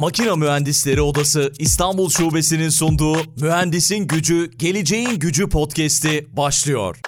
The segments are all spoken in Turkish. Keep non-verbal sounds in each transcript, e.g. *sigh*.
Makina Mühendisleri Odası İstanbul Şubesi'nin sunduğu Mühendisin Gücü, Geleceğin Gücü podcast'i başlıyor.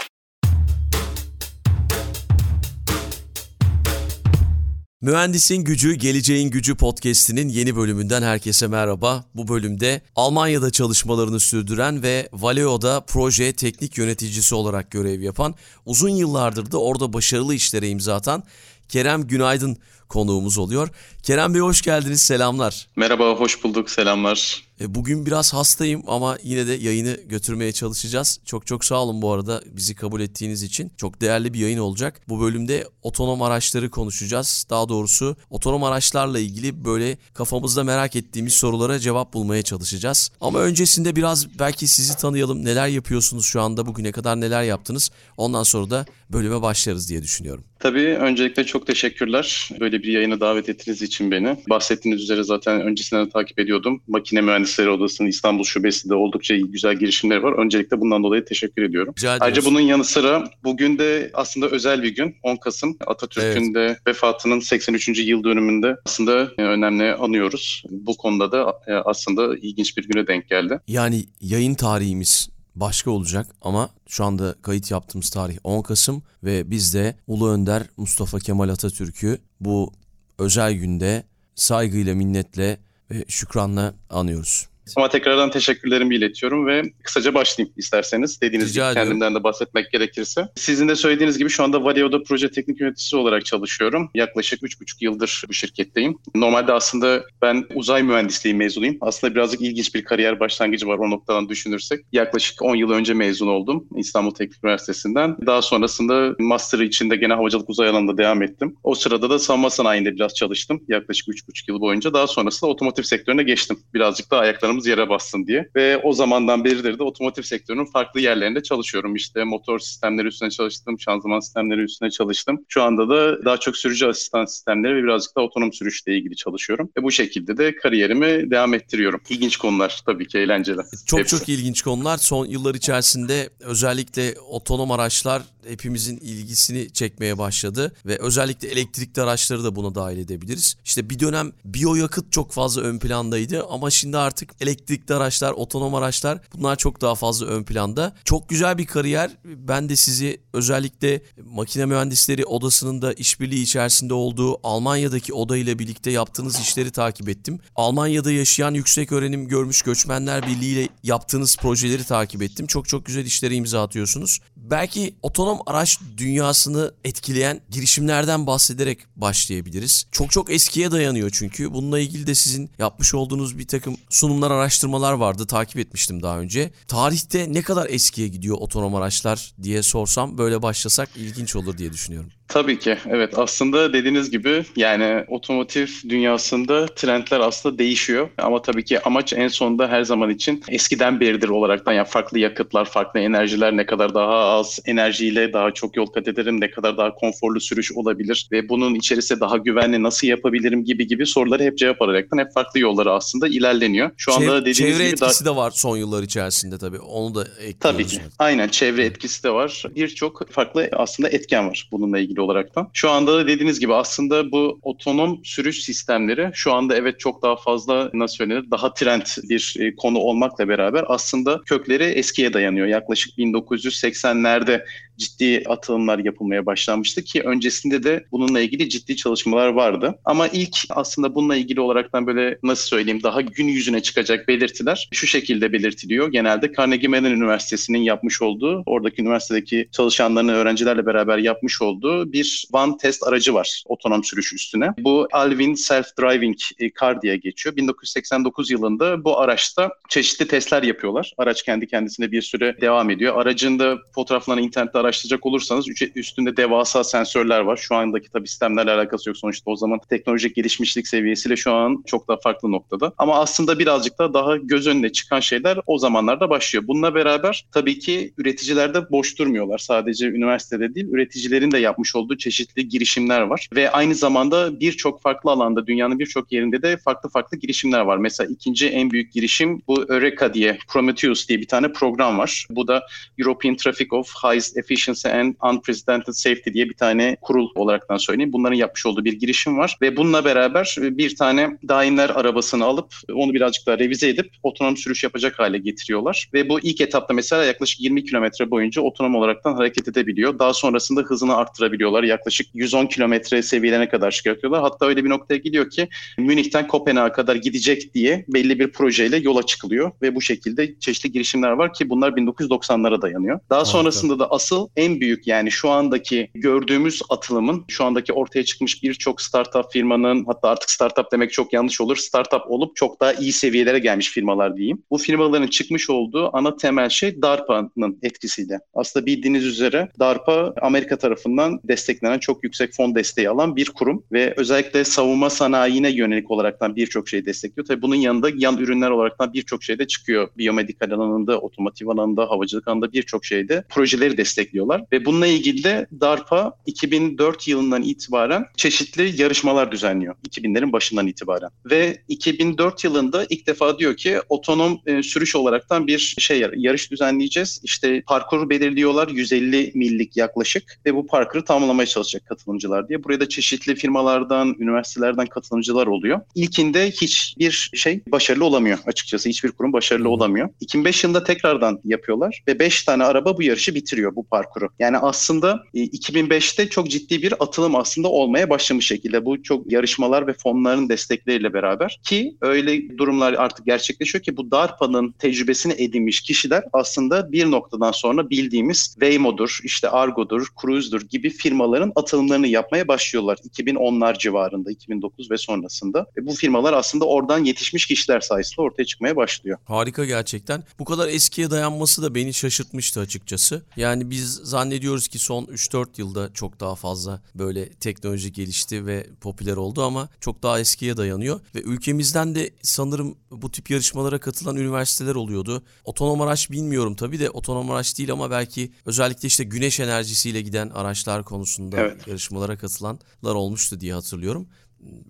Mühendisin Gücü, Geleceğin Gücü podcast'inin yeni bölümünden herkese merhaba. Bu bölümde Almanya'da çalışmalarını sürdüren ve Valeo'da proje teknik yöneticisi olarak görev yapan, uzun yıllardır da orada başarılı işlere imza atan Kerem Günaydın konuğumuz oluyor. Kerem Bey hoş geldiniz, selamlar. Merhaba, hoş bulduk, selamlar. E, bugün biraz hastayım ama yine de yayını götürmeye çalışacağız. Çok çok sağ olun bu arada bizi kabul ettiğiniz için. Çok değerli bir yayın olacak. Bu bölümde otonom araçları konuşacağız. Daha doğrusu otonom araçlarla ilgili böyle kafamızda merak ettiğimiz sorulara cevap bulmaya çalışacağız. Ama öncesinde biraz belki sizi tanıyalım. Neler yapıyorsunuz şu anda? Bugüne kadar neler yaptınız? Ondan sonra da bölüme başlarız diye düşünüyorum. Tabii öncelikle çok teşekkürler. Böyle bir yayına davet ettiğiniz için beni. Bahsettiğiniz üzere zaten öncesinden de takip ediyordum. Makine Mühendisleri Odası'nın İstanbul Şubesi de oldukça güzel girişimleri var. Öncelikle bundan dolayı teşekkür ediyorum. Rica Ayrıca bunun yanı sıra bugün de aslında özel bir gün. 10 Kasım Atatürk'ün evet. de vefatının 83. yıl dönümünde aslında önemli anıyoruz. Bu konuda da e, aslında ilginç bir güne denk geldi. Yani yayın tarihimiz başka olacak ama şu anda kayıt yaptığımız tarih 10 Kasım ve biz de Ulu Önder Mustafa Kemal Atatürk'ü bu özel günde saygıyla, minnetle ve şükranla anıyoruz. Ama tekrardan teşekkürlerimi iletiyorum ve kısaca başlayayım isterseniz. Dediğiniz Rica gibi kendimden de bahsetmek gerekirse. Sizin de söylediğiniz gibi şu anda Valio'da proje teknik yöneticisi olarak çalışıyorum. Yaklaşık 3,5 yıldır bu şirketteyim. Normalde aslında ben uzay mühendisliği mezunuyum. Aslında birazcık ilginç bir kariyer başlangıcı var o noktadan düşünürsek. Yaklaşık 10 yıl önce mezun oldum İstanbul Teknik Üniversitesi'nden. Daha sonrasında master içinde gene havacılık uzay alanında devam ettim. O sırada da savunma sanayinde biraz çalıştım. Yaklaşık 3,5 yıl boyunca. Daha sonrasında otomotiv sektörüne geçtim. Birazcık da ayaklarım ayaklarımız yere bassın diye. Ve o zamandan beridir de otomotiv sektörünün farklı yerlerinde çalışıyorum. İşte motor sistemleri üstüne çalıştım, şanzıman sistemleri üstüne çalıştım. Şu anda da daha çok sürücü asistan sistemleri ve birazcık da otonom sürüşle ilgili çalışıyorum. Ve bu şekilde de kariyerimi devam ettiriyorum. İlginç konular tabii ki eğlenceli. Çok Hepsi. çok ilginç konular. Son yıllar içerisinde özellikle otonom araçlar hepimizin ilgisini çekmeye başladı ve özellikle elektrikli araçları da buna dahil edebiliriz. İşte bir dönem biyoyakıt çok fazla ön plandaydı ama şimdi artık elektrikli araçlar, otonom araçlar bunlar çok daha fazla ön planda. Çok güzel bir kariyer. Ben de sizi özellikle makine mühendisleri odasının da işbirliği içerisinde olduğu Almanya'daki oda ile birlikte yaptığınız işleri takip ettim. Almanya'da yaşayan yüksek öğrenim görmüş göçmenler birliği ile yaptığınız projeleri takip ettim. Çok çok güzel işlere imza atıyorsunuz. Belki otonom araç dünyasını etkileyen girişimlerden bahsederek başlayabiliriz. Çok çok eskiye dayanıyor çünkü. Bununla ilgili de sizin yapmış olduğunuz bir takım sunumlar, araştırmalar vardı. Takip etmiştim daha önce. Tarihte ne kadar eskiye gidiyor otonom araçlar diye sorsam böyle başlasak ilginç olur diye düşünüyorum. Tabii ki. Evet aslında dediğiniz gibi yani otomotiv dünyasında trendler aslında değişiyor. Ama tabii ki amaç en sonunda her zaman için eskiden beridir olaraktan yani farklı yakıtlar, farklı enerjiler ne kadar daha az enerjiyle daha çok yol kat ederim, ne kadar daha konforlu sürüş olabilir ve bunun içerisinde daha güvenli nasıl yapabilirim gibi gibi soruları hep cevap alaraktan hep farklı yolları aslında ilerleniyor. Şu anda Çev- dediğiniz çevre gibi etkisi daha... de var son yıllar içerisinde tabii. Onu da ekliyoruz. Tabii ki. Aynen çevre etkisi de var. Birçok farklı aslında etken var bununla ilgili olaraktan. Şu anda da dediğiniz gibi aslında bu otonom sürüş sistemleri şu anda evet çok daha fazla nasıl söylenir daha trend bir e, konu olmakla beraber aslında kökleri eskiye dayanıyor. Yaklaşık 1980'lerde ciddi atılımlar yapılmaya başlanmıştı ki öncesinde de bununla ilgili ciddi çalışmalar vardı. Ama ilk aslında bununla ilgili olaraktan böyle nasıl söyleyeyim daha gün yüzüne çıkacak belirtiler şu şekilde belirtiliyor. Genelde Carnegie Mellon Üniversitesi'nin yapmış olduğu, oradaki üniversitedeki çalışanların öğrencilerle beraber yapmış olduğu bir one test aracı var otonom sürüş üstüne. Bu Alvin Self Driving Car diye geçiyor. 1989 yılında bu araçta çeşitli testler yapıyorlar. Araç kendi kendisine bir süre devam ediyor. Aracın da fotoğraflarını internette araştıracak olursanız üstünde devasa sensörler var. Şu andaki tabii sistemlerle alakası yok. Sonuçta o zaman teknolojik gelişmişlik seviyesiyle şu an çok daha farklı noktada. Ama aslında birazcık da daha göz önüne çıkan şeyler o zamanlarda başlıyor. Bununla beraber tabii ki üreticiler de boş durmuyorlar. Sadece üniversitede değil, üreticilerin de yapmış olduğu çeşitli girişimler var. Ve aynı zamanda birçok farklı alanda, dünyanın birçok yerinde de farklı farklı girişimler var. Mesela ikinci en büyük girişim bu Eureka diye, Prometheus diye bir tane program var. Bu da European Traffic of Highest Efficiency and Unprecedented Safety diye bir tane kurul olaraktan söyleyeyim. Bunların yapmış olduğu bir girişim var ve bununla beraber bir tane daimler arabasını alıp onu birazcık daha revize edip otonom sürüş yapacak hale getiriyorlar. Ve bu ilk etapta mesela yaklaşık 20 kilometre boyunca otonom olaraktan hareket edebiliyor. Daha sonrasında hızını arttırabiliyorlar. Yaklaşık 110 kilometre seviyelerine kadar çıkartıyorlar. Hatta öyle bir noktaya gidiyor ki Münih'ten Kopenhag'a kadar gidecek diye belli bir projeyle yola çıkılıyor ve bu şekilde çeşitli girişimler var ki bunlar 1990'lara dayanıyor. Daha Harika. sonrasında da asıl en büyük yani şu andaki gördüğümüz atılımın şu andaki ortaya çıkmış birçok startup firmanın hatta artık startup demek çok yanlış olur. Startup olup çok daha iyi seviyelere gelmiş firmalar diyeyim. Bu firmaların çıkmış olduğu ana temel şey DARPA'nın etkisiyle. Aslında bildiğiniz üzere DARPA Amerika tarafından desteklenen çok yüksek fon desteği alan bir kurum ve özellikle savunma sanayine yönelik olaraktan birçok şey destekliyor. Tabii bunun yanında yan ürünler olaraktan birçok şey de çıkıyor. Biyomedikal alanında, otomotiv alanında, havacılık alanında birçok şeyde projeleri destekliyorlar. Ve bununla ilgili de DARPA 2004 yılından itibaren çeşitli yarışmalar düzenliyor. 2000'lerin başından itibaren. Ve 2004 yılında ilk defa diyor ki otonom e, sürüş olaraktan bir şey yarış düzenleyeceğiz. İşte parkuru belirliyorlar 150 millik yaklaşık ve bu parkuru tamamlamaya çalışacak katılımcılar diye. Buraya da çeşitli firmalardan, üniversitelerden katılımcılar oluyor. İlkinde hiçbir şey başarılı olamıyor açıkçası. Hiçbir kurum başarılı olamıyor. 2005 yılında tekrardan yapıyorlar ve 5 tane araba bu yarışı bitiriyor bu parkuru. Yani aslında 2005'te e, çok ciddi bir atılım aslında olmaya başlamış şekilde. Bu çok yarışmalar ve fonların destekleriyle beraber ki öyle durumlar artık gerçekleşiyor ki bu DARPA'nın tecrübesini edinmiş kişiler aslında bir noktadan sonra bildiğimiz Waymo'dur, işte Argo'dur, Cruise'dur gibi firmaların atılımlarını yapmaya başlıyorlar. 2010'lar civarında, 2009 ve sonrasında. Ve bu firmalar aslında oradan yetişmiş kişiler sayesinde ortaya çıkmaya başlıyor. Harika gerçekten. Bu kadar eskiye dayanması da beni şaşırtmıştı açıkçası. Yani biz zannediyoruz ki son 3-4 yılda çok daha fazla böyle teknoloji gelişti ve popüler oldu ama çok daha eskiye dayanıyor. Ve ülkemizden de sanırım bu tip yarışmalara katılan üniversiteler oluyordu. Otonom araç bilmiyorum tabii de otonom araç değil ama belki özellikle işte güneş enerjisiyle giden araçlar konusunda evet. yarışmalara katılanlar olmuştu diye hatırlıyorum.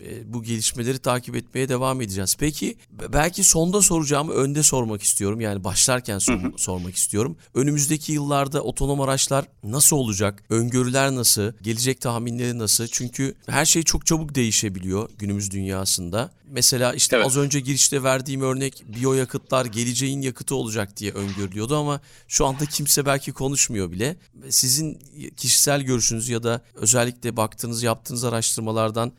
E, bu gelişmeleri takip etmeye devam edeceğiz. Peki belki sonda soracağımı önde sormak istiyorum. Yani başlarken sor- hı hı. sormak istiyorum. Önümüzdeki yıllarda otonom araçlar nasıl olacak? Öngörüler nasıl? Gelecek tahminleri nasıl? Çünkü her şey çok çabuk değişebiliyor günümüz dünyasında. Mesela işte evet. az önce girişte verdiğim örnek biyoyakıtlar geleceğin yakıtı olacak diye öngörülüyordu ama şu anda kimse belki konuşmuyor bile. Sizin kişisel görüşünüz ya da özellikle baktığınız yaptığınız araştırmalardan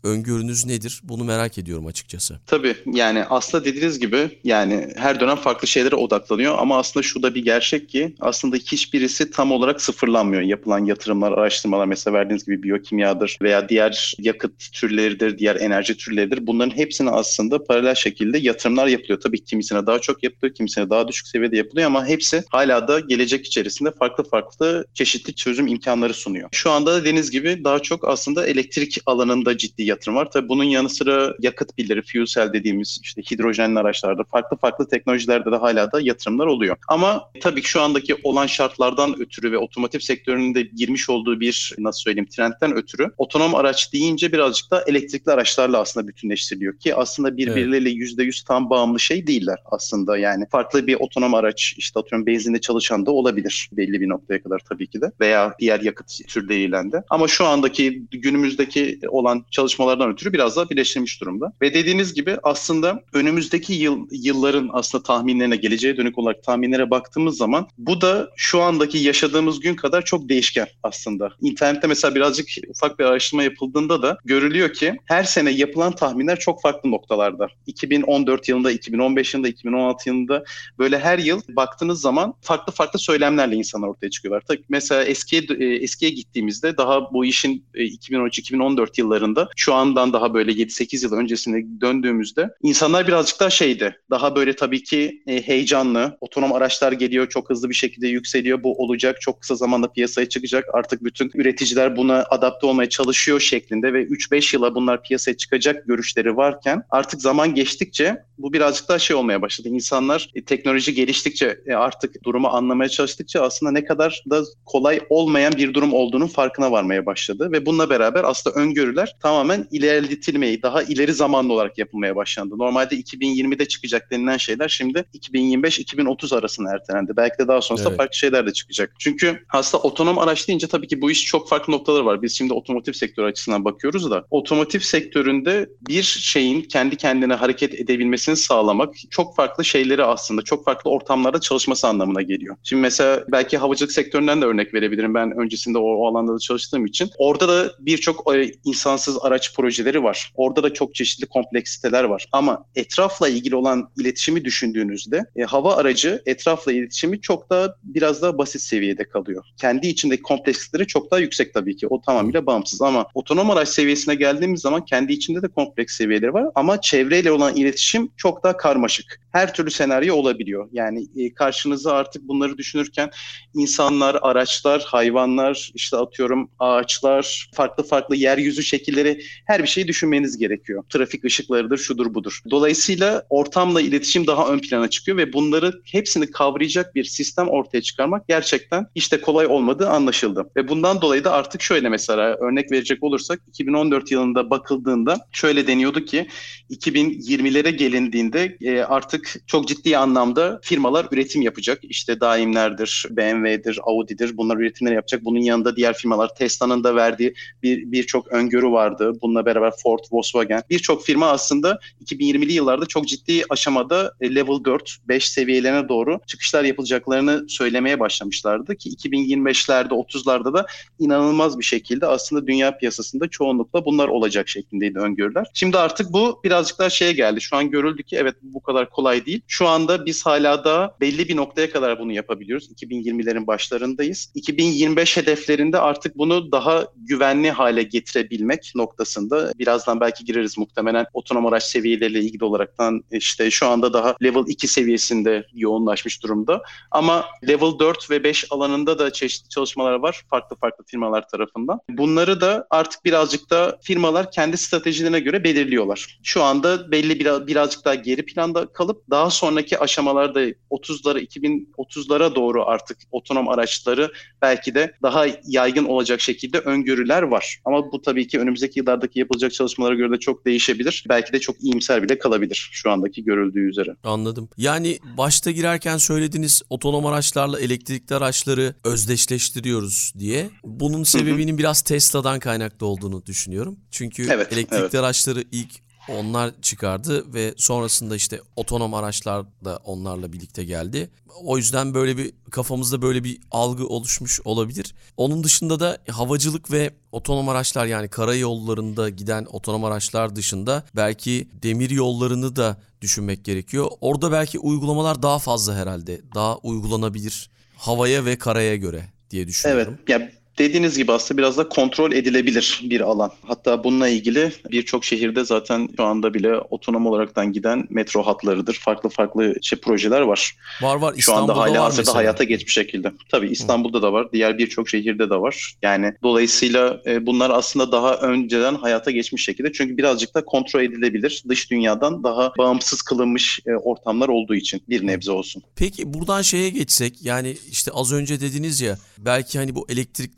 öngörünüz nedir? Bunu merak ediyorum açıkçası. Tabii yani aslında dediğiniz gibi yani her dönem farklı şeylere odaklanıyor ama aslında şu da bir gerçek ki aslında hiçbirisi tam olarak sıfırlanmıyor. Yapılan yatırımlar, araştırmalar mesela verdiğiniz gibi biyokimyadır veya diğer yakıt türleridir, diğer enerji türleridir. Bunların hepsini aslında paralel şekilde yatırımlar yapılıyor. Tabii kimisine daha çok yapılıyor, kimisine daha düşük seviyede yapılıyor ama hepsi hala da gelecek içerisinde farklı farklı çeşitli çözüm imkanları sunuyor. Şu anda da deniz gibi daha çok aslında elektrik alanında ciddi yatırım var. Tabii bunun yanı sıra yakıt pilleri, fuel cell dediğimiz işte hidrojenli araçlarda farklı farklı teknolojilerde de hala da yatırımlar oluyor. Ama tabii ki şu andaki olan şartlardan ötürü ve otomotiv sektörünün de girmiş olduğu bir nasıl söyleyeyim trendten ötürü otonom araç deyince birazcık da elektrikli araçlarla aslında bütünleştiriliyor ki aslında birbirleriyle yüzde yüz tam bağımlı şey değiller aslında. Yani farklı bir otonom araç işte atıyorum benzinde çalışan da olabilir belli bir noktaya kadar tabii ki de veya diğer yakıt türleriyle de. Ama şu andaki günümüzdeki olan çalışmalardan ötürü biraz daha birleştirilmiş durumda. Ve dediğiniz gibi aslında önümüzdeki yıl yılların aslında tahminlerine geleceğe dönük olarak tahminlere baktığımız zaman bu da şu andaki yaşadığımız gün kadar çok değişken aslında. İnternette mesela birazcık ufak bir araştırma yapıldığında da görülüyor ki her sene yapılan tahminler çok farklı noktalar noktalarda. 2014 yılında, 2015 yılında, 2016 yılında böyle her yıl baktığınız zaman farklı farklı söylemlerle insanlar ortaya çıkıyorlar. Tabii mesela eskiye eskiye gittiğimizde daha bu işin 2013-2014 e, yıllarında şu andan daha böyle 7-8 yıl öncesine döndüğümüzde insanlar birazcık daha şeydi. Daha böyle tabii ki e, heyecanlı. Otonom araçlar geliyor çok hızlı bir şekilde yükseliyor. Bu olacak. Çok kısa zamanda piyasaya çıkacak. Artık bütün üreticiler buna adapte olmaya çalışıyor şeklinde ve 3-5 yıla bunlar piyasaya çıkacak görüşleri varken artık zaman geçtikçe bu birazcık daha şey olmaya başladı. İnsanlar e, teknoloji geliştikçe e, artık durumu anlamaya çalıştıkça aslında ne kadar da kolay olmayan bir durum olduğunun farkına varmaya başladı ve bununla beraber aslında öngörüler tamamen ilerletilmeyi, daha ileri zamanlı olarak yapılmaya başlandı. Normalde 2020'de çıkacak denilen şeyler şimdi 2025-2030 arasında ertelendi. Belki de daha sonrasında Evet. farklı şeyler de çıkacak. Çünkü aslında otonom araç deyince tabii ki bu iş çok farklı noktaları var. Biz şimdi otomotiv sektörü açısından bakıyoruz da otomotiv sektöründe bir şeyin kendi kendine hareket edebilmesini sağlamak çok farklı şeyleri aslında çok farklı ortamlarda çalışması anlamına geliyor. Şimdi mesela belki havacılık sektöründen de örnek verebilirim. Ben öncesinde o, o alanda da çalıştığım için. Orada da birçok e, insansız araç projeleri var. Orada da çok çeşitli kompleksiteler var. Ama etrafla ilgili olan iletişimi düşündüğünüzde e, hava aracı etrafla iletişimi çok daha biraz daha basit seviyede kalıyor. Kendi içindeki kompleksiteleri çok daha yüksek tabii ki. O tamamıyla bağımsız ama otonom araç seviyesine geldiğimiz zaman kendi içinde de kompleks seviyeleri var ama çevreyle olan iletişim çok daha karmaşık. Her türlü senaryo olabiliyor. Yani e, karşınıza artık bunları düşünürken insanlar, araçlar, hayvanlar, işte atıyorum ağaçlar, farklı farklı yeryüzü şekilleri her bir şeyi düşünmeniz gerekiyor. Trafik ışıklarıdır, şudur budur. Dolayısıyla ortamla iletişim daha ön plana çıkıyor ve bunları hepsini kavrayacak bir sistem ortaya çıkarmak gerçekten işte kolay olmadığı anlaşıldı. Ve bundan dolayı da artık şöyle mesela örnek verecek olursak 2014 yılında bakıldığında şöyle deniyordu ki 2020'lere gelindiğinde e, artık çok ciddi anlamda firmalar üretim yapacak. İşte daimlerdir, BMW'dir, Audi'dir bunlar üretimleri yapacak. Bunun yanında diğer firmalar Tesla'nın da verdiği bir birçok öngörü vardı. Bununla beraber Ford, Volkswagen birçok firma aslında 2020'li yıllarda çok ciddi aşamada e, level 4, 5 seviyelerine doğru çıkışlar yapılacaklarını söylemeye başlamışlardı ki 2025'lerde, 30'larda da inanılmaz bir şekilde aslında dünya piyasasında çoğunlukla bunlar olacak şeklindeydi öngörüler. Şimdi artık bu birazcık daha şeye geldi. Şu an görüldü ki evet bu kadar kolay değil. Şu anda biz hala da belli bir noktaya kadar bunu yapabiliyoruz. 2020'lerin başlarındayız. 2025 hedeflerinde artık bunu daha güvenli hale getirebilmek noktasında birazdan belki gireriz muhtemelen otonom araç seviyeleriyle ilgili olaraktan işte şu anda daha level 2 seviyesinde yoğunlaşmış durumda. Ama level 4 ve 5 alanında da çeşitli çalışmalar var farklı farklı firmalar tarafından. Bunları da artık birazcık da firmalar kendi stratejilerine göre belirliyorlar. Şu anda belli bir, birazcık daha geri planda kalıp daha sonraki aşamalarda 30'lara 2030'lara doğru artık otonom araçları belki de daha yaygın olacak şekilde öngörüler var. Ama bu tabii ki önümüzdeki yıllardaki yapılacak çalışmalara göre de çok değişebilir. Belki de çok iyimser bile kalabilir şu andaki görüldüğü üzere. Anladım. Yani başta girerken söylediğiniz otonom araçlarla elektrikli araçları özdeşleştiriyoruz diye. Bunun sebebinin biraz Tesla'dan kaynaklı olduğunu düşünüyorum. Çünkü Evet, elektrikli evet. araçları ilk onlar çıkardı ve sonrasında işte otonom araçlar da onlarla birlikte geldi. O yüzden böyle bir kafamızda böyle bir algı oluşmuş olabilir. Onun dışında da havacılık ve otonom araçlar yani karayollarında giden otonom araçlar dışında belki demir yollarını da düşünmek gerekiyor. Orada belki uygulamalar daha fazla herhalde. Daha uygulanabilir havaya ve karaya göre diye Evet. düşünüyorum. Ya dediğiniz gibi aslında biraz da kontrol edilebilir bir alan. Hatta bununla ilgili birçok şehirde zaten şu anda bile otonom olaraktan giden metro hatlarıdır. Farklı farklı şey projeler var. Var var Şu İstanbul'da anda hala hazırda mesela. hayata geçmiş şekilde. Tabii İstanbul'da da var. Diğer birçok şehirde de var. Yani dolayısıyla e, bunlar aslında daha önceden hayata geçmiş şekilde. Çünkü birazcık da kontrol edilebilir. Dış dünyadan daha bağımsız kılınmış e, ortamlar olduğu için bir nebze olsun. Peki buradan şeye geçsek yani işte az önce dediniz ya belki hani bu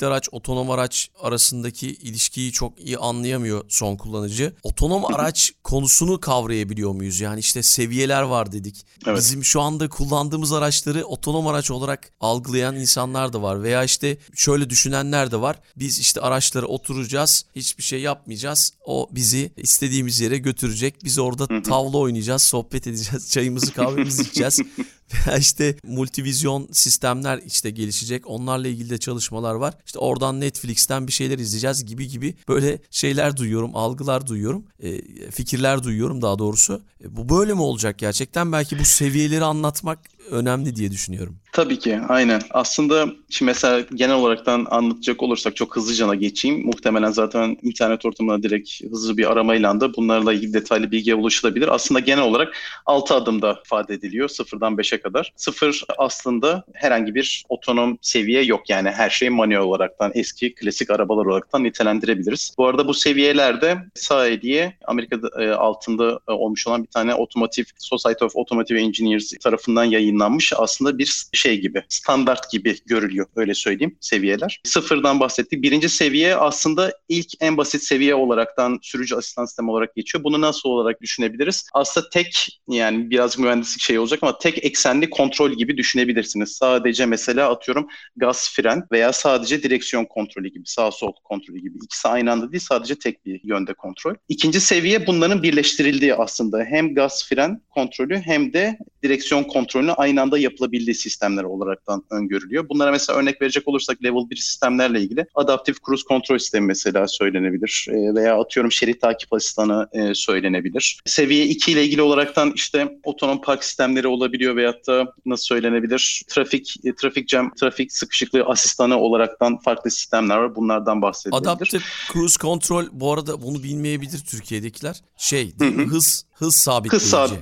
elektrikli araç otonom araç arasındaki ilişkiyi çok iyi anlayamıyor son kullanıcı. Otonom *laughs* araç konusunu kavrayabiliyor muyuz? Yani işte seviyeler var dedik. Evet. Bizim şu anda kullandığımız araçları otonom araç olarak algılayan insanlar da var veya işte şöyle düşünenler de var. Biz işte araçlara oturacağız, hiçbir şey yapmayacağız. O bizi istediğimiz yere götürecek. Biz orada tavla oynayacağız, sohbet edeceğiz, çayımızı kahvemizi *laughs* içeceğiz. Veya işte multivizyon sistemler işte gelişecek. Onlarla ilgili de çalışmalar var. İşte oradan Netflix'ten bir şeyler izleyeceğiz gibi gibi böyle şeyler duyuyorum, algılar duyuyorum. e, fikirler duyuyorum daha doğrusu. E, bu böyle mi olacak gerçekten? Belki bu seviyeleri anlatmak önemli diye düşünüyorum. Tabii ki aynen. Aslında şimdi mesela genel olaraktan anlatacak olursak çok hızlıca geçeyim. Muhtemelen zaten internet ortamına direkt hızlı bir aramayla da bunlarla ilgili detaylı bilgiye ulaşılabilir. Aslında genel olarak 6 adımda ifade ediliyor sıfırdan 5'e kadar. Sıfır aslında herhangi bir otonom seviye yok. Yani her şey manuel olaraktan eski klasik arabalar olaraktan nitelendirebiliriz. Bu arada bu seviyelerde SAE Amerika'da e, altında e, olmuş olan bir tane otomotiv Society of Automotive Engineers tarafından yayınlanmış aslında bir şey gibi standart gibi görülüyor öyle söyleyeyim seviyeler. Sıfırdan bahsettik. Birinci seviye aslında ilk en basit seviye olaraktan sürücü asistan sistemi olarak geçiyor. Bunu nasıl olarak düşünebiliriz? Aslında tek yani biraz mühendislik şey olacak ama tek eksenli kontrol gibi düşünebilirsiniz. Sadece mesela atıyorum gaz fren veya sadece direksiyon kontrolü gibi sağ sol kontrolü gibi. İkisi aynı anda değil sadece tek bir yönde kontrol. İkinci seviye bunların birleştirildiği aslında hem gaz fren kontrolü hem de direksiyon kontrolünü aynı anda yapılabildiği sistemler olaraktan öngörülüyor. Bunlara mesela örnek verecek olursak level 1 sistemlerle ilgili adaptif cruise kontrol sistemi mesela söylenebilir e, veya atıyorum şerit takip asistanı e, söylenebilir. Seviye 2 ile ilgili olaraktan işte otonom park sistemleri olabiliyor veyahut da nasıl söylenebilir trafik e, trafik cam trafik sıkışıklığı asistanı olaraktan farklı sistemler var. Bunlardan bahsedilebilir. Adaptive cruise control bu arada bunu bilmeyebilir Türkiye'dekiler. Şey hız hız sabitleyici. Hız sabit.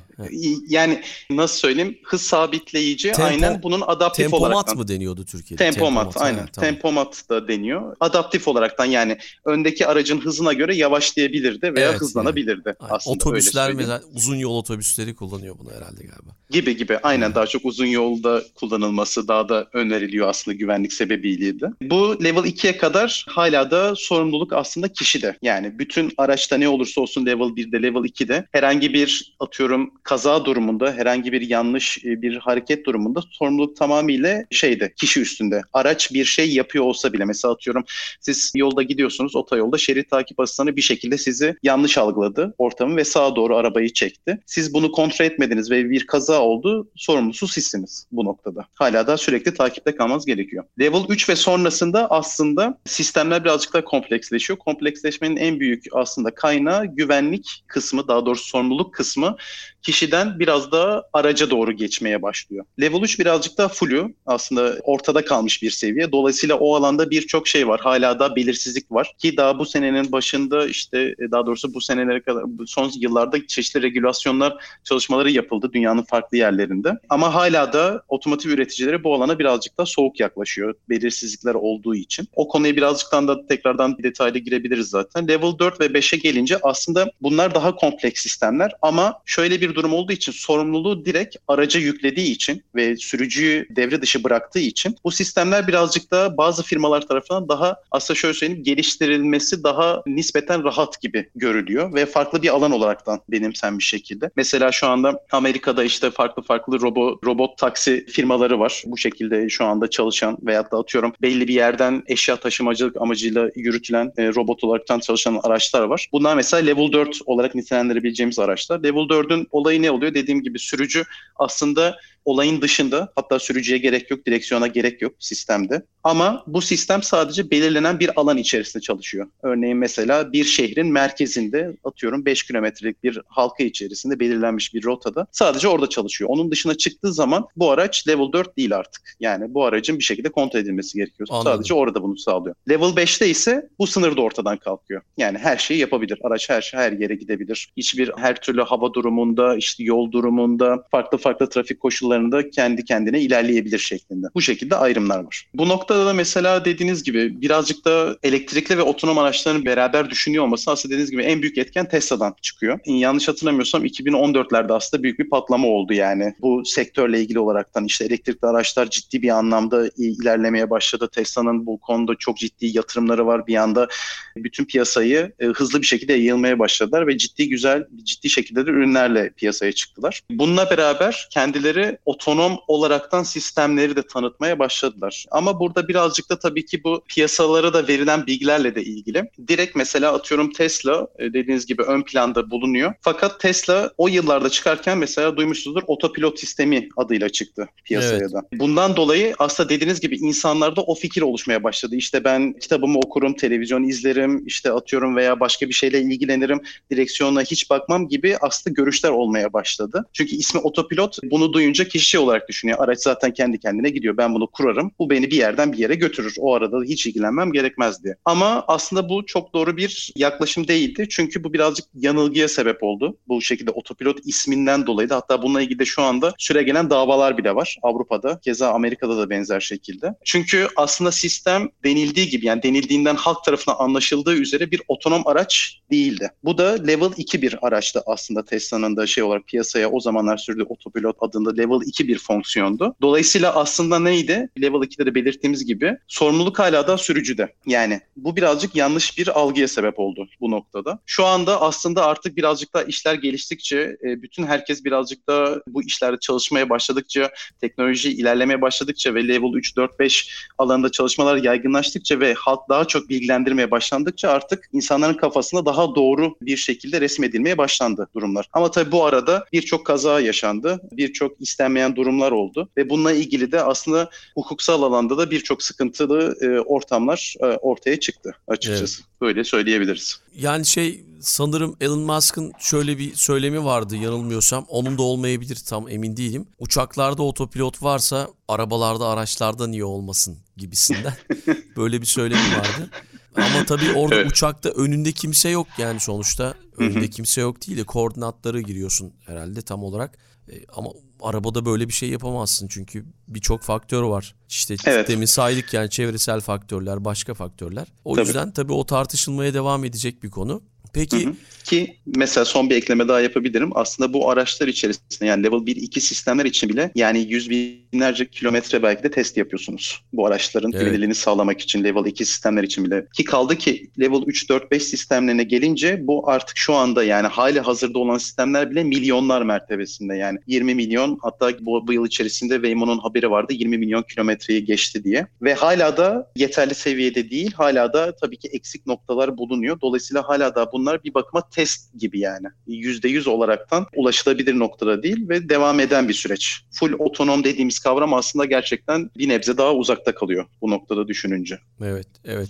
Yani nasıl söyleyeyim? Hız sabitleyici Tempo, aynen bunun adaptif tempomat olarak. Tempomat mı deniyordu Türkiye'de? Tempomat, tempomat aynen. tamam. Tempomat da deniyor. Adaptif olaraktan yani öndeki aracın hızına göre yavaşlayabilirdi veya evet, hızlanabilirdi yani. aslında. Otobüsler mesela uzun yol otobüsleri kullanıyor bunu herhalde galiba. Gibi gibi aynen hmm. daha çok uzun yolda kullanılması daha da öneriliyor aslında güvenlik sebebiyle de. Bu level 2'ye kadar hala da sorumluluk aslında kişide. Yani bütün araçta ne olursa olsun level 1'de level 2'de herhangi bir atıyorum kaza durumunda herhangi bir yanlış e, bir hareket durumunda sorumluluk tamamıyla şeyde kişi üstünde. Araç bir şey yapıyor olsa bile mesela atıyorum siz yolda gidiyorsunuz otoyolda şerit takip asistanı bir şekilde sizi yanlış algıladı ortamı ve sağa doğru arabayı çekti. Siz bunu kontrol etmediniz ve bir kaza oldu sorumlusu sizsiniz bu noktada. Hala da sürekli takipte kalmanız gerekiyor. Level 3 ve sonrasında aslında sistemler birazcık daha kompleksleşiyor. Kompleksleşmenin en büyük aslında kaynağı güvenlik kısmı daha doğrusu sorumluluk kısmı kişiden biraz daha araca doğru geçmeye başlıyor. Level 3 birazcık daha flu aslında ortada kalmış bir seviye. Dolayısıyla o alanda birçok şey var. Hala da belirsizlik var ki daha bu senenin başında işte e, daha doğrusu bu senelere kadar son yıllarda çeşitli regülasyonlar çalışmaları yapıldı dünyanın farklı yerlerinde. Ama hala da otomotiv üreticileri bu alana birazcık daha soğuk yaklaşıyor belirsizlikler olduğu için. O konuya birazcıktan da tekrardan detaylı girebiliriz zaten. Level 4 ve 5'e gelince aslında bunlar daha kompleks sistemler ama şöyle bir durum olduğu için sorumluluğu direkt araca yüklediği için ve sürücüyü devre dışı bıraktığı için bu sistemler birazcık da bazı firmalar tarafından daha aslında şöyle söyleyeyim geliştirilmesi daha nispeten rahat gibi görülüyor ve farklı bir alan olaraktan benimsenmiş şekilde. Mesela şu anda Amerika'da işte farklı farklı robo, robot taksi firmaları var. Bu şekilde şu anda çalışan veyahut da atıyorum belli bir yerden eşya taşımacılık amacıyla yürütülen e, robot olaraktan çalışan araçlar var. Bunlar mesela level 4 olarak nitelendirebileceğimiz araçlar. Level 4'ün olayı ne oluyor? Dediğim gibi sürücü aslında olayın dışında hatta sürücüye gerek yok, direksiyona gerek yok sistemde. Ama bu sistem sadece belirlenen bir alan içerisinde çalışıyor. Örneğin mesela bir şehrin merkezinde atıyorum 5 kilometrelik bir halka içerisinde belirlenmiş bir rotada sadece orada çalışıyor. Onun dışına çıktığı zaman bu araç level 4 değil artık. Yani bu aracın bir şekilde kontrol edilmesi gerekiyor. Anladım. Sadece orada bunu sağlıyor. Level 5'te ise bu sınır da ortadan kalkıyor. Yani her şeyi yapabilir. Araç her her yere gidebilir. Hiçbir her türlü hava durumunda, işte yol durumunda, farklı farklı trafik koşullarında kendi kendine ilerleyebilir şeklinde. Bu şekilde ayrımlar var. Bu noktada da mesela dediğiniz gibi birazcık da elektrikli ve otonom araçların beraber düşünüyor olması aslında dediğiniz gibi en büyük etken Tesla'dan çıkıyor. Yanlış hatırlamıyorsam 2014'lerde aslında büyük bir patlama oldu yani. Bu sektörle ilgili olaraktan işte elektrikli araçlar ciddi bir anlamda ilerlemeye başladı. Tesla'nın bu konuda çok ciddi yatırımları var. Bir anda bütün piyasayı e, hızlı bir şekilde yayılmaya başladılar ve ciddi güzel, ciddi şekilde de ürünlerle piyasaya çıktılar. Bununla beraber kendileri otonom olaraktan sistemleri de tanıtmaya başladılar. Ama burada birazcık da tabii ki bu piyasalara da verilen bilgilerle de ilgili. Direkt mesela atıyorum Tesla e, dediğiniz gibi ön planda bulunuyor. Fakat Tesla o yıllarda çıkarken mesela duymuşsunuzdur otopilot sistemi adıyla çıktı piyasaya evet. da. Bundan dolayı aslında dediğiniz gibi insanlarda o fikir oluşmaya başladı. İşte ben kitabımı okurum, televizyon izlerim, işte atıyorum veya başka bir şeyle ilgilenirim, direksiyona hiç bakmam gibi aslında görüşler olmaya başladı. Çünkü ismi otopilot bunu duyunca kişi şey olarak düşünüyor. Araç zaten kendi kendine gidiyor. Ben bunu kurarım. Bu beni bir yerden bir yere götürür. O arada da hiç ilgilenmem gerekmez diye. Ama aslında bu çok doğru bir yaklaşım değildi. Çünkü bu birazcık yanılgıya sebep oldu. Bu şekilde otopilot isminden dolayı da hatta bununla ilgili de şu anda süre gelen davalar bile var Avrupa'da. Keza Amerika'da da benzer şekilde. Çünkü aslında sistem denildiği gibi yani denildiğinden halk tarafından anlaşıldığı üzere bir otonom araç değildi. Bu da level 2 bir araçtı aslında Tesla'nın da şey olarak piyasaya o zamanlar sürdüğü otopilot adında level 2 bir fonksiyondu. Dolayısıyla aslında neydi? Level 2'de de belirttiğimiz gibi sorumluluk hala da sürücüde. Yani bu birazcık yanlış bir algıya sebep oldu bu noktada. Şu anda aslında artık birazcık daha işler geliştikçe, e, bütün herkes birazcık da bu işlerde çalışmaya başladıkça, teknoloji ilerlemeye başladıkça ve level 3, 4, 5 alanında çalışmalar yaygınlaştıkça ve halk daha çok bilgilendirmeye başlandıkça artık insanların kafasında daha doğru bir şekilde resmedilmeye başlandı durumlar. Ama tabii bu arada birçok kaza yaşandı, birçok istenmeyen durumlar oldu ve bununla ilgili de aslında hukuksal alanda da birçok sıkıntılı e, ortamlar e, ortaya çıktı açıkçası. Evet. Böyle söyleyebiliriz. Yani şey sanırım Elon Musk'ın şöyle bir söylemi vardı yanılmıyorsam. Onun da olmayabilir tam emin değilim. Uçaklarda otopilot varsa arabalarda araçlarda niye olmasın gibisinden. *laughs* Böyle bir söylemi vardı. Ama tabii orada evet. uçakta önünde kimse yok yani sonuçta. Önünde kimse yok değil de koordinatları giriyorsun herhalde tam olarak. E, ama arabada böyle bir şey yapamazsın çünkü birçok faktör var. İşte evet. demin saydık yani çevresel faktörler, başka faktörler. O tabii. yüzden tabii o tartışılmaya devam edecek bir konu. Peki hı hı. ki mesela son bir ekleme daha yapabilirim. Aslında bu araçlar içerisinde yani level 1 2 sistemler için bile yani yüz binlerce kilometre belki de test yapıyorsunuz. Bu araçların evet. güvenilirliğini sağlamak için level 2 sistemler için bile. Ki kaldı ki level 3 4 5 sistemlerine gelince bu artık şu anda yani hali hazırda olan sistemler bile milyonlar mertebesinde yani 20 milyon hatta bu, bu yıl içerisinde Waymo'nun haberi vardı 20 milyon kilometreyi geçti diye. Ve hala da yeterli seviyede değil. Hala da tabii ki eksik noktalar bulunuyor. Dolayısıyla hala da bunlar bir bakıma test gibi yani. %100 olaraktan ulaşılabilir noktada değil ve devam eden bir süreç. Full otonom dediğimiz kavram aslında gerçekten bir nebze daha uzakta kalıyor bu noktada düşününce. Evet, evet.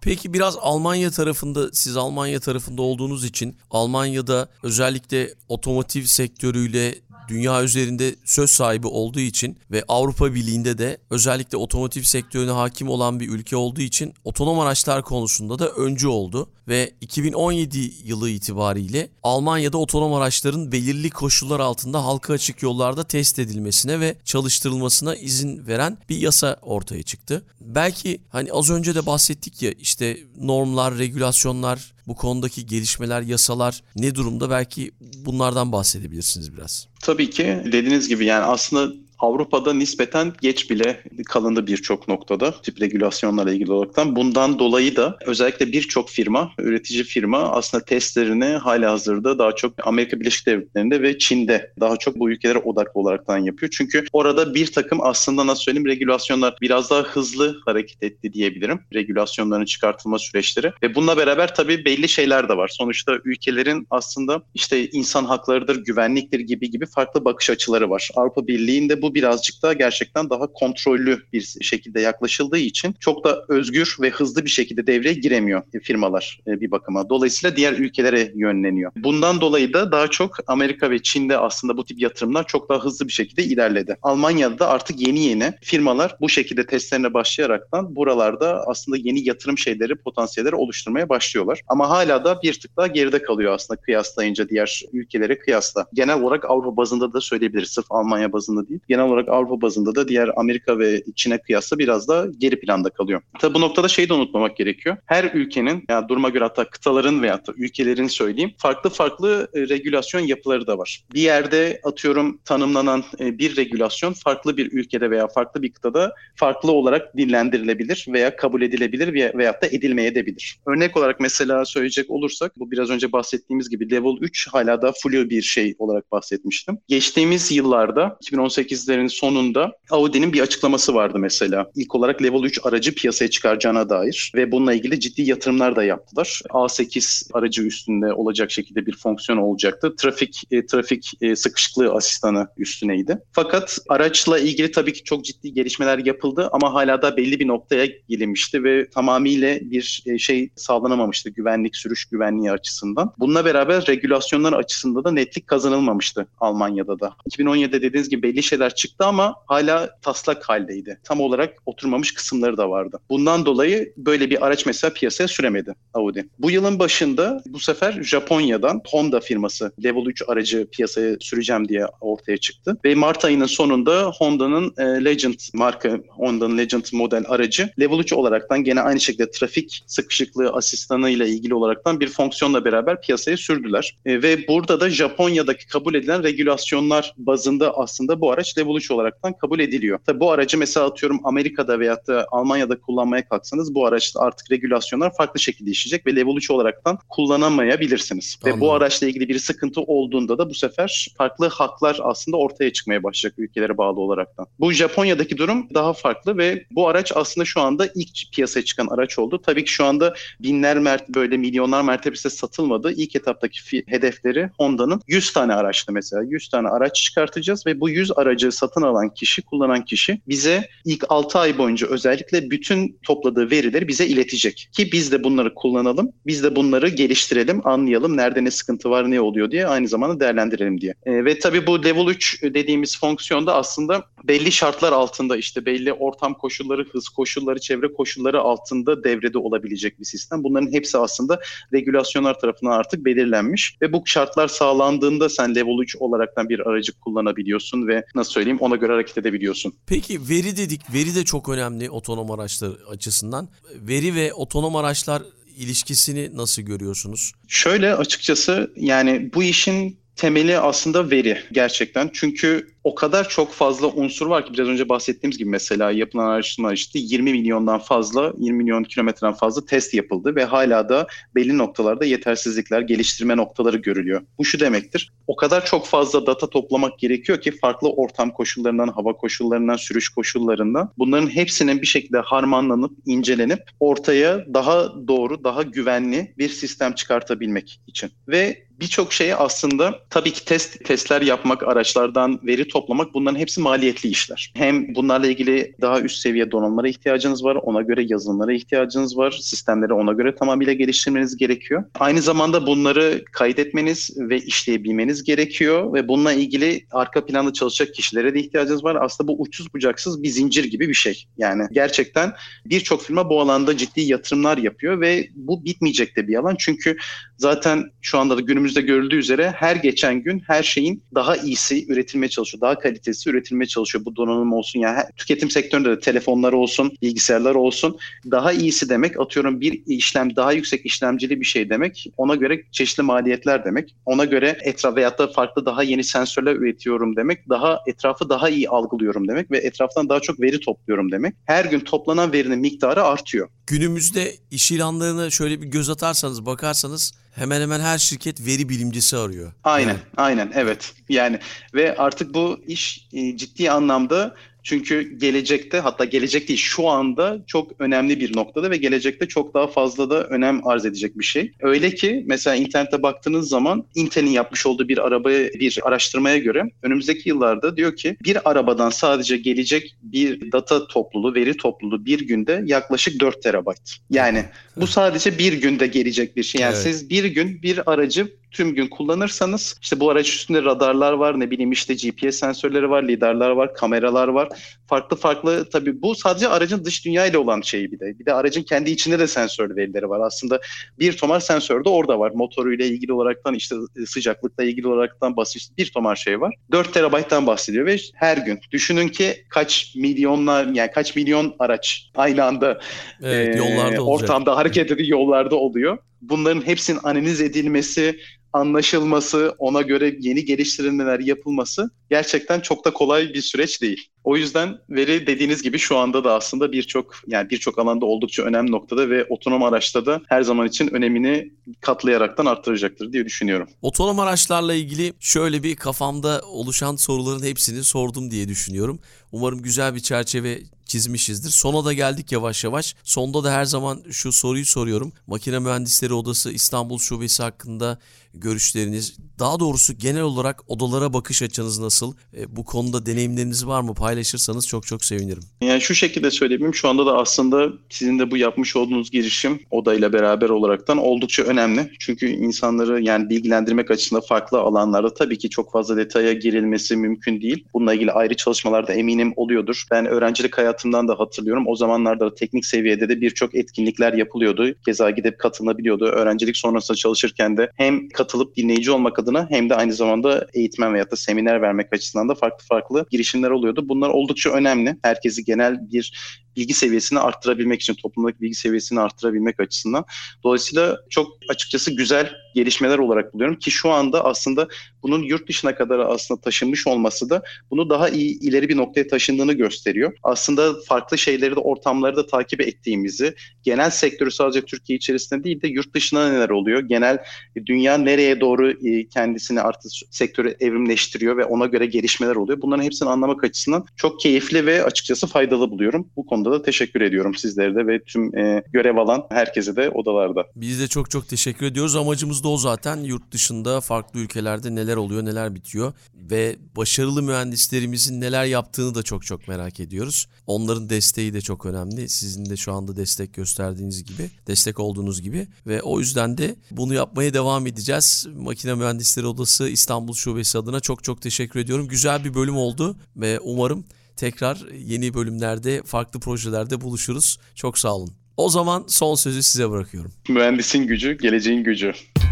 Peki biraz Almanya tarafında siz Almanya tarafında olduğunuz için Almanya'da özellikle otomotiv sektörüyle dünya üzerinde söz sahibi olduğu için ve Avrupa Birliği'nde de özellikle otomotiv sektörüne hakim olan bir ülke olduğu için otonom araçlar konusunda da öncü oldu ve 2017 yılı itibariyle Almanya'da otonom araçların belirli koşullar altında halka açık yollarda test edilmesine ve çalıştırılmasına izin veren bir yasa ortaya çıktı. Belki hani az önce de bahsettik ya işte normlar, regülasyonlar, bu konudaki gelişmeler, yasalar ne durumda belki bunlardan bahsedebilirsiniz biraz. Tabii ki dediğiniz gibi yani aslında Avrupa'da nispeten geç bile kalındı birçok noktada tip regülasyonlarla ilgili olaraktan. Bundan dolayı da özellikle birçok firma, üretici firma aslında testlerini hala hazırda daha çok Amerika Birleşik Devletleri'nde ve Çin'de daha çok bu ülkelere odaklı olaraktan yapıyor. Çünkü orada bir takım aslında nasıl söyleyeyim regülasyonlar biraz daha hızlı hareket etti diyebilirim. Regülasyonların çıkartılma süreçleri ve bununla beraber tabii belli şeyler de var. Sonuçta ülkelerin aslında işte insan haklarıdır, güvenliktir gibi gibi farklı bakış açıları var. Avrupa Birliği'nde bu birazcık da gerçekten daha kontrollü bir şekilde yaklaşıldığı için çok da özgür ve hızlı bir şekilde devreye giremiyor firmalar e, bir bakıma. Dolayısıyla diğer ülkelere yönleniyor. Bundan dolayı da daha çok Amerika ve Çin'de aslında bu tip yatırımlar çok daha hızlı bir şekilde ilerledi. Almanya'da da artık yeni yeni firmalar bu şekilde testlerine başlayaraktan buralarda aslında yeni yatırım şeyleri, potansiyelleri oluşturmaya başlıyorlar. Ama hala da bir tık daha geride kalıyor aslında kıyaslayınca diğer ülkelere kıyasla. Genel olarak Avrupa bazında da söyleyebiliriz. Sırf Almanya bazında değil genel olarak Avrupa bazında da diğer Amerika ve Çin'e kıyasla biraz da geri planda kalıyor. Tabi bu noktada şeyi de unutmamak gerekiyor. Her ülkenin yani duruma göre hatta kıtaların veya da ülkelerin söyleyeyim farklı farklı e, regülasyon yapıları da var. Bir yerde atıyorum tanımlanan e, bir regülasyon farklı bir ülkede veya farklı bir kıtada farklı olarak dillendirilebilir veya kabul edilebilir veya da edilmeye de. Örnek olarak mesela söyleyecek olursak bu biraz önce bahsettiğimiz gibi level 3 hala da flu bir şey olarak bahsetmiştim. Geçtiğimiz yıllarda 2018 2008'lerin sonunda Audi'nin bir açıklaması vardı mesela. İlk olarak Level 3 aracı piyasaya çıkaracağına dair ve bununla ilgili ciddi yatırımlar da yaptılar. A8 aracı üstünde olacak şekilde bir fonksiyon olacaktı. Trafik e, trafik e, sıkışıklığı asistanı üstüneydi. Fakat araçla ilgili tabii ki çok ciddi gelişmeler yapıldı ama hala da belli bir noktaya gelinmişti ve tamamıyla bir e, şey sağlanamamıştı güvenlik, sürüş güvenliği açısından. Bununla beraber regülasyonlar açısından da netlik kazanılmamıştı Almanya'da da. 2017'de dediğiniz gibi belli şeyler araç çıktı ama hala taslak haldeydi. Tam olarak oturmamış kısımları da vardı. Bundan dolayı böyle bir araç mesela piyasaya süremedi Audi. Bu yılın başında bu sefer Japonya'dan Honda firması Level 3 aracı piyasaya süreceğim diye ortaya çıktı. Ve Mart ayının sonunda Honda'nın e, Legend marka Honda'nın Legend model aracı Level 3 olaraktan gene aynı şekilde trafik sıkışıklığı asistanı ile ilgili olaraktan bir fonksiyonla beraber piyasaya sürdüler. E, ve burada da Japonya'daki kabul edilen regülasyonlar bazında aslında bu araç Level 3 olaraktan kabul ediliyor. Tabii bu aracı mesela atıyorum Amerika'da veyahut da Almanya'da kullanmaya kalksanız bu araçta artık regülasyonlar farklı şekilde işleyecek ve Level 3 olaraktan kullanamayabilirsiniz. Anladım. Ve bu araçla ilgili bir sıkıntı olduğunda da bu sefer farklı haklar aslında ortaya çıkmaya başlayacak ülkelere bağlı olaraktan. Bu Japonya'daki durum daha farklı ve bu araç aslında şu anda ilk piyasaya çıkan araç oldu. Tabii ki şu anda binler mert böyle milyonlar mertebesinde satılmadı. İlk etaptaki hedefleri Honda'nın 100 tane araçtı mesela. 100 tane araç çıkartacağız ve bu 100 aracı satın alan kişi, kullanan kişi bize ilk 6 ay boyunca özellikle bütün topladığı verileri bize iletecek. Ki biz de bunları kullanalım, biz de bunları geliştirelim, anlayalım nerede ne sıkıntı var, ne oluyor diye aynı zamanda değerlendirelim diye. E, ve tabii bu Level 3 dediğimiz fonksiyonda aslında belli şartlar altında işte belli ortam koşulları, hız koşulları, çevre koşulları altında devrede olabilecek bir sistem. Bunların hepsi aslında regülasyonlar tarafından artık belirlenmiş ve bu şartlar sağlandığında sen Level 3 olaraktan bir aracı kullanabiliyorsun ve nasıl söyleyeyim ona göre hareket edebiliyorsun. Peki veri dedik. Veri de çok önemli otonom araçlar açısından. Veri ve otonom araçlar ilişkisini nasıl görüyorsunuz? Şöyle açıkçası yani bu işin temeli aslında veri gerçekten. Çünkü o kadar çok fazla unsur var ki biraz önce bahsettiğimiz gibi mesela yapılan araştırma işte 20 milyondan fazla, 20 milyon kilometreden fazla test yapıldı ve hala da belli noktalarda yetersizlikler, geliştirme noktaları görülüyor. Bu şu demektir. O kadar çok fazla data toplamak gerekiyor ki farklı ortam koşullarından, hava koşullarından, sürüş koşullarından bunların hepsinin bir şekilde harmanlanıp, incelenip ortaya daha doğru, daha güvenli bir sistem çıkartabilmek için. Ve birçok şeyi aslında tabii ki test testler yapmak, araçlardan veri toplamak bunların hepsi maliyetli işler. Hem bunlarla ilgili daha üst seviye donanımlara ihtiyacınız var, ona göre yazılımlara ihtiyacınız var, sistemleri ona göre tamamıyla geliştirmeniz gerekiyor. Aynı zamanda bunları kaydetmeniz ve işleyebilmeniz gerekiyor ve bununla ilgili arka planda çalışacak kişilere de ihtiyacınız var. Aslında bu uçsuz bucaksız bir zincir gibi bir şey. Yani gerçekten birçok firma bu alanda ciddi yatırımlar yapıyor ve bu bitmeyecek de bir alan. Çünkü zaten şu anda da günümüzde görüldüğü üzere her geçen gün her şeyin daha iyisi üretilmeye çalışıyor. Daha kalitesi üretilmeye çalışıyor. Bu donanım olsun yani her- tüketim sektöründe de telefonlar olsun, bilgisayarlar olsun. Daha iyisi demek atıyorum bir işlem daha yüksek işlemcili bir şey demek. Ona göre çeşitli maliyetler demek. Ona göre etraf veyahut da farklı daha yeni sensörler üretiyorum demek. Daha etrafı daha iyi algılıyorum demek ve etraftan daha çok veri topluyorum demek. Her gün toplanan verinin miktarı artıyor. Günümüzde iş ilanlarına şöyle bir göz atarsanız, bakarsanız hemen hemen her şirket veri bilimcisi arıyor. Aynen, Yani aynen evet. Yani ve artık bu iş e, ciddi anlamda çünkü gelecekte hatta gelecek değil şu anda çok önemli bir noktada ve gelecekte çok daha fazla da önem arz edecek bir şey. Öyle ki mesela internette baktığınız zaman Intel'in yapmış olduğu bir arabaya bir araştırmaya göre önümüzdeki yıllarda diyor ki bir arabadan sadece gelecek bir data topluluğu, veri topluluğu bir günde yaklaşık 4 terabayt. Yani bu sadece bir günde gelecek bir şey. Yani Evet. siz bir gün bir aracı tüm gün kullanırsanız işte bu araç üstünde radarlar var ne bileyim işte GPS sensörleri var, lidarlar var, kameralar var. Farklı farklı tabii bu sadece aracın dış dünya ile olan şeyi bir de. Bir de aracın kendi içinde de sensör verileri var. Aslında bir tomar sensör de orada var. Motoruyla ilgili olaraktan işte sıcaklıkla ilgili olaraktan basit bir tomar şey var. 4 terabayttan bahsediyor ve her gün. Düşünün ki kaç milyonlar yani kaç milyon araç aynı anda evet, ee, yollarda olacak. ortamda hareket ediyor, yollarda oluyor. Bunların hepsinin analiz edilmesi, anlaşılması, ona göre yeni geliştirilmeler yapılması gerçekten çok da kolay bir süreç değil. O yüzden veri dediğiniz gibi şu anda da aslında birçok yani birçok alanda oldukça önemli noktada ve otonom araçta da her zaman için önemini katlayaraktan arttıracaktır diye düşünüyorum. Otonom araçlarla ilgili şöyle bir kafamda oluşan soruların hepsini sordum diye düşünüyorum. Umarım güzel bir çerçeve çizmişizdir. Sona da geldik yavaş yavaş. Sonda da her zaman şu soruyu soruyorum. Makine Mühendisleri Odası İstanbul Şubesi hakkında görüşleriniz, daha doğrusu genel olarak odalara bakış açınız nasıl? E, bu konuda deneyimleriniz var mı? Paylaşırsanız çok çok sevinirim. Yani şu şekilde söyleyebilirim. Şu anda da aslında sizin de bu yapmış olduğunuz girişim odayla beraber olaraktan oldukça önemli. Çünkü insanları yani bilgilendirmek açısından farklı alanlarda tabii ki çok fazla detaya girilmesi mümkün değil. Bununla ilgili ayrı çalışmalarda eminim oluyordur. Ben öğrencilik hayatımdan da hatırlıyorum. O zamanlarda da teknik seviyede de birçok etkinlikler yapılıyordu. Keza gidip katılınabiliyordu. Öğrencilik sonrasında çalışırken de hem katılıp dinleyici olmak adına hem de aynı zamanda eğitmen veya da seminer vermek açısından da farklı farklı girişimler oluyordu. Bunlar oldukça önemli. Herkesi genel bir bilgi seviyesini arttırabilmek için, toplumdaki bilgi seviyesini arttırabilmek açısından. Dolayısıyla çok açıkçası güzel gelişmeler olarak buluyorum ki şu anda aslında bunun yurt dışına kadar aslında taşınmış olması da bunu daha iyi ileri bir noktaya taşındığını gösteriyor. Aslında farklı şeyleri de ortamları da takip ettiğimizi, genel sektörü sadece Türkiye içerisinde değil de yurt dışına neler oluyor, genel dünya nereye doğru e, kendisini artık sektörü evrimleştiriyor ve ona göre gelişmeler oluyor. Bunların hepsini anlamak açısından çok keyifli ve açıkçası faydalı buluyorum. Bu konuda da teşekkür ediyorum sizlere de ve tüm e, görev alan herkese de odalarda. Biz de çok çok teşekkür ediyoruz. Amacımız da o zaten. Yurt dışında farklı ülkelerde neler oluyor, neler bitiyor ve başarılı mühendislerimizin neler yaptığını da çok çok merak ediyoruz. Onların desteği de çok önemli. Sizin de şu anda destek gösterdiğiniz gibi, destek olduğunuz gibi ve o yüzden de bunu yapmaya devam edeceğiz. Makine Mühendisleri Odası İstanbul Şubesi adına çok çok teşekkür ediyorum. Güzel bir bölüm oldu ve umarım tekrar yeni bölümlerde, farklı projelerde buluşuruz. Çok sağ olun. O zaman son sözü size bırakıyorum. Mühendisin gücü, geleceğin gücü.